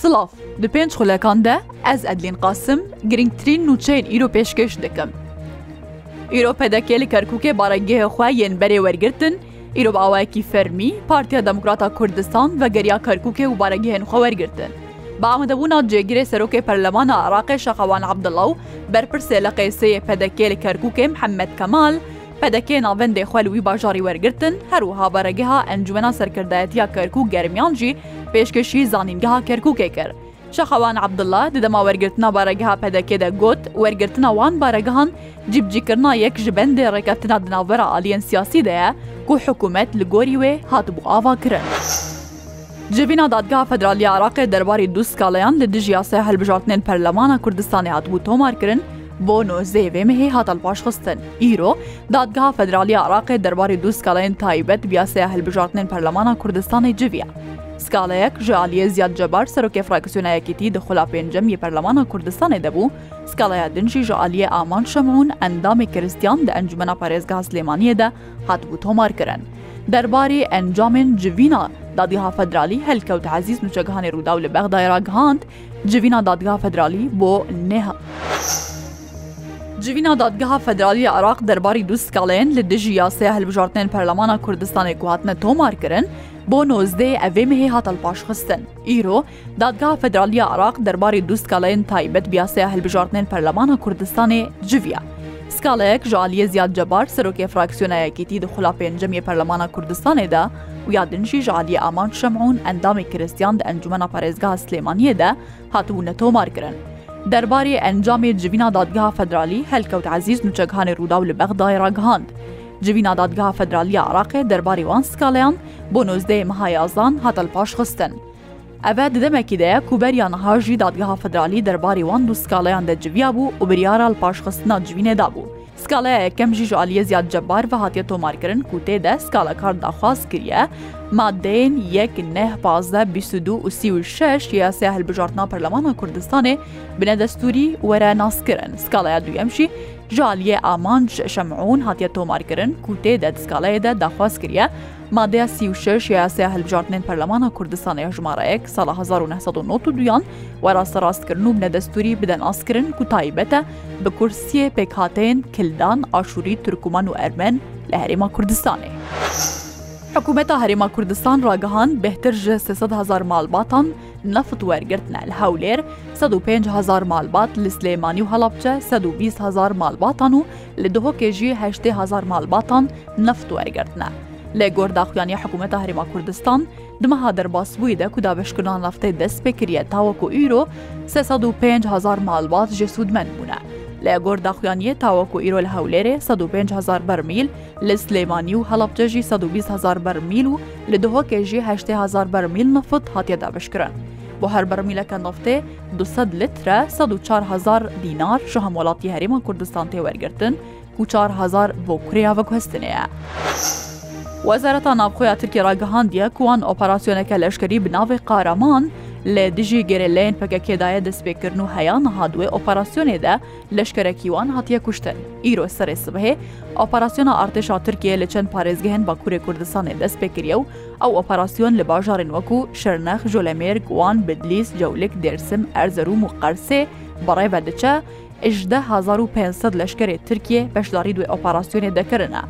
Silav di pênc xulekan de ez Edlên qasim girngtirîn nûçeyên îro pêşkeş dikim. Îro pedekê li Kerkûkê baregehê xwe yên berê wergirtin, îro awayekî fermî, Partiya Demokrata Kurdistan ve geriya Kerkûkê û baregehên xwe wergirtin. بەعمدەبوونا جێگیرێ سەرۆکێ پەرلەمانە عراقی شەقەوان عبدڵە و بەرپرسێ لە قەیسەیە پەدەکێ لە کەرکووکێ محەممەد کەمال پەدەکێ ناوەندێ خوێلوی باژاری وەرگتن هەروها بەرەگەها ئەنجومنا سەرکردایەتیا کەرک و گەرمیانجی پێشکەشی زانینگەها کەرکووکێ کرد. شەخەوان عبدله ددەما وەرگرتنا بارەگەها پەدەکێدە گوت وەرگرتنا وان بارەگەهان جیبجیکردنا یەک ji bendê ڕێکەفتنا dinavera aliyên siyasî de ye ku hikûmet li gorî wê hatbû ava kirin. Civîna dadgeha Federalî Iraqê derbarî du skalayan li dijiya se helbijartinên Perlemana Kurdistanê hatbû tomar kirin, بۆ نۆزێوێ mehê هاتل پاشخستن ئیرۆ دادگا فدرالی عراقی دەرباری دووسکڵێن تایبەت بیاسەیە هەلبژاتنێن پەرلەمانە کوردستانی جویا. سکالەیەک ji aliyê زیاد جەبار سەرۆکێ فراکسیۆنایەکێتی دەخلا پێنجەم یە پەرلەمانە کوردستانê debû سکالەیە دنجی ji aliyê ئامان شەمون ئەندامê کریستیان di ئەنجمena parêzga Silêmaniyê de hatbû تۆمارkirin. دەربارê ئەنجامên civîna دادیها فدرالی هەلکەوت عزیز نوچەگەهانی ڕوودا و لە بەغدایرا گهاند جوینا دادگا فدرالی بۆ نێها. Civîna dadgeha Federalî Iraq derbarî du skalên li dijî yasaya hilbijartinên Perlemana Kurdistanê ku hatine tomar kirin, بۆ نۆزدەی ئەvێ مهێ هاتەڵ پاشخستن ئیرۆ دادگا فدرالی عراق دەرباری دو سکالەیەن تایبەت بیاسەیە هەلبژارتنێن پەرلەمانە کوردستانێ جویا. سکالەیەک ژالیە زیاد جەبار سەرۆکێ فراکسیۆنایەکیتی دخلا پێنجەمیە پەرلەمانە کوردستانێدا و یادنشی ژالیە ئامان شەمعون ئەندامی کریسیان دە ئەنجومە پارێزگا سلێمانیەدا هاتوونە تۆمارکردن. دەربارەی ئەنجامی جوینا دادگا فەدرالی هەلکەوت عزیز نوچەکانی ڕوودا و لە بەغدای ڕگەهاند. جوینا دادگا فدرالی عراقێ دەرباری وان سکاڵیان بۆ نۆزدەی مەهایازان هاتەل پاش خستن. ئەvە ددەمێکی دەیە کوبەریان هاژی دادگەها فدرالی دەرباری وان دو سکاڵیان دەجویا بوو و بریارال پاشخستنا جوینێدا بوو. سکاڵەیە یەکەم ژیژ عالیە زیاد جەبار بە هااتە تۆمارکردن کوتێدە سکاڵەکار داخواست کریە، مادەین یەک نەه پازدە 22 و 36 یاسێ هەلبژارتنا پەرلەمانە کوردستانێ بنە دەستوری وەرە ناسکردن سکاڵەیە دویەمشی ji aliyê aman ji şemûn hatiye tomarkirin ku tê de diskaleyê de daxwaz kiriye madeya sîşeş yasaya hilbijartinên Perlemana Kurdistanê jimarayek sala 1992yan wera serastkirnû nedestûrî biden askirin ku taybete bi kursiyê pêkhatên kildan aşûrî Türkkuman û Ermen li herêma Kurdistanê. حکوومەتە هەرێما کوردستان ڕاگەهان بهتر ژە 300هزار مالباتان نەفت وەرگرتنە لە هەولێر 500هزار مالبات لە سلێمانی و هەڵبچە 1200هزار مالباتان و لە دهۆکێژی 8هزار مالباتان نەفت وەرگرتنە. لە گۆرداخیانی حکوومەتە هەرێما کوردستان دمەها دەرباس بوویدا کودا بەشکردان لەفتەی دەست پێکرە تاوەکو ئیرۆ 500هزار مالبات ژێ سوودمەند بوونە. لە گۆر داخوانیە تاوەکو ئیرۆل هەولێرێ 1500 بەرمیل لە سلێمانی و هەڵبجەژی 1200 بەرمیل و لە دهۆ کێژی 8هزار بەرمیل نفت هاتیەدا بشکرن. بۆ هەر بەرمیلەکە نفتێ 200 لترە 1400 دینار ش هەموڵاتی هەرێمە کوردستان تێوەرگتن و 4هزار بۆ کوریاوە کوستنەیە. وەزارەتە ناوخۆیە ترکی ڕاگەهاندیە کوان ئۆپەراسسیۆنەکە لەشکری بناوی قارامان لە دژی گەرەلێن پەکەکێدایە دەستپێکردن و هەیە نەهادوێ ئۆپەراسسیۆنێدا لەشکەرەکیوان هاتیە کوشتن ئیرۆ سەرێ سبهێ ئۆپەراسسیۆنە ئارتشا ترکیە لە چەند پارێزگەهێن بە کوورێ کوردستانی دەستپێکریە و ئەو ئۆپەراسسیۆن لە باژارن وەکو شەرنەخ ژۆلەمێر گوان بدلیس جەولێک دەرسم ئەرزەروم و قەرسێ بەڕێ بەدەچە 1500 لەشکری ترکیە بەشداری دوێ ئۆپەراسسیۆنێ دەکردە.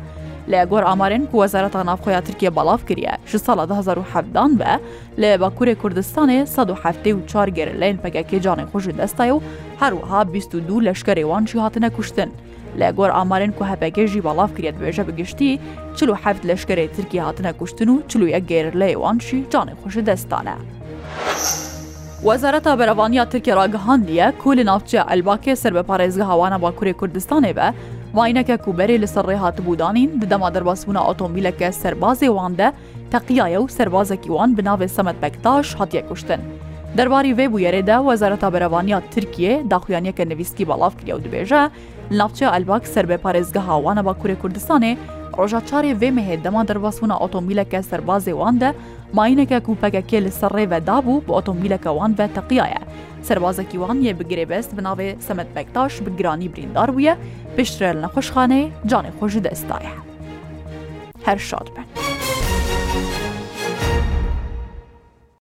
لە گۆر ئامارێن کو وەزارەتە ناوخۆیا ترکیە بەڵاف کریە ش ساڵە 1970 بە لە باکوورێ کوردستانی 1970 و چار گەر لەین پگەکێ جانێ خۆشی دەستای و هەروەها 22 لەشکەرێوان چی هاتنە کوشتن. لە گۆر ئامارن کو هەپەکێژی بەڵاف کرێت بێژە بگشتی چلو هەفت لەشکەری ترکی هاتنە کوشتن و چلو یەک گێر لە ئێوانشی جانێ خۆشی دەستانە. وەزارەتە بەرەوانیا ترکێ ڕاگەهاندیە کولی ناوچە ئەلباکێ سەر بە پارێزگە هاوانە باکووری کوردستانێ بە وینەکە کوبەرێ لەسەر ڕێ هاتبوودانین دەما دەرباسبوونا ئۆتۆمبیلەکە سەربازێ واندە تەقیایە و سەربازێکی وان بناوێ سەمت بەکتاش هاتیە کوشتن. دەرباری وێ بویێرێدا وەزارەتا بەرەوانیا ترکیە داخویانەکە نویسکی بەڵاف کریا و دبێژە ناوچە ئەلباک سەر بە پارێزگە هاوانە بە کوورێ کوردستانێ ڕۆژە چارێ وێ مەهێ دەما دەرباسبوونا ئۆتۆمبیلەکە سەربازێ واندە ماینەکە کوپەکەکێ لە سەرڕێ بەدابوو بۆ ئۆتۆمبیلەکەوان بە تەقیایە. سەربازەکی وانیە بگرێ بەست بناوێ سەمت بەکتاش بگرانی بریندار بووە پشترێ لە نەخۆشخانەیە جانێ خۆشی دەستایە هەر شاد بن.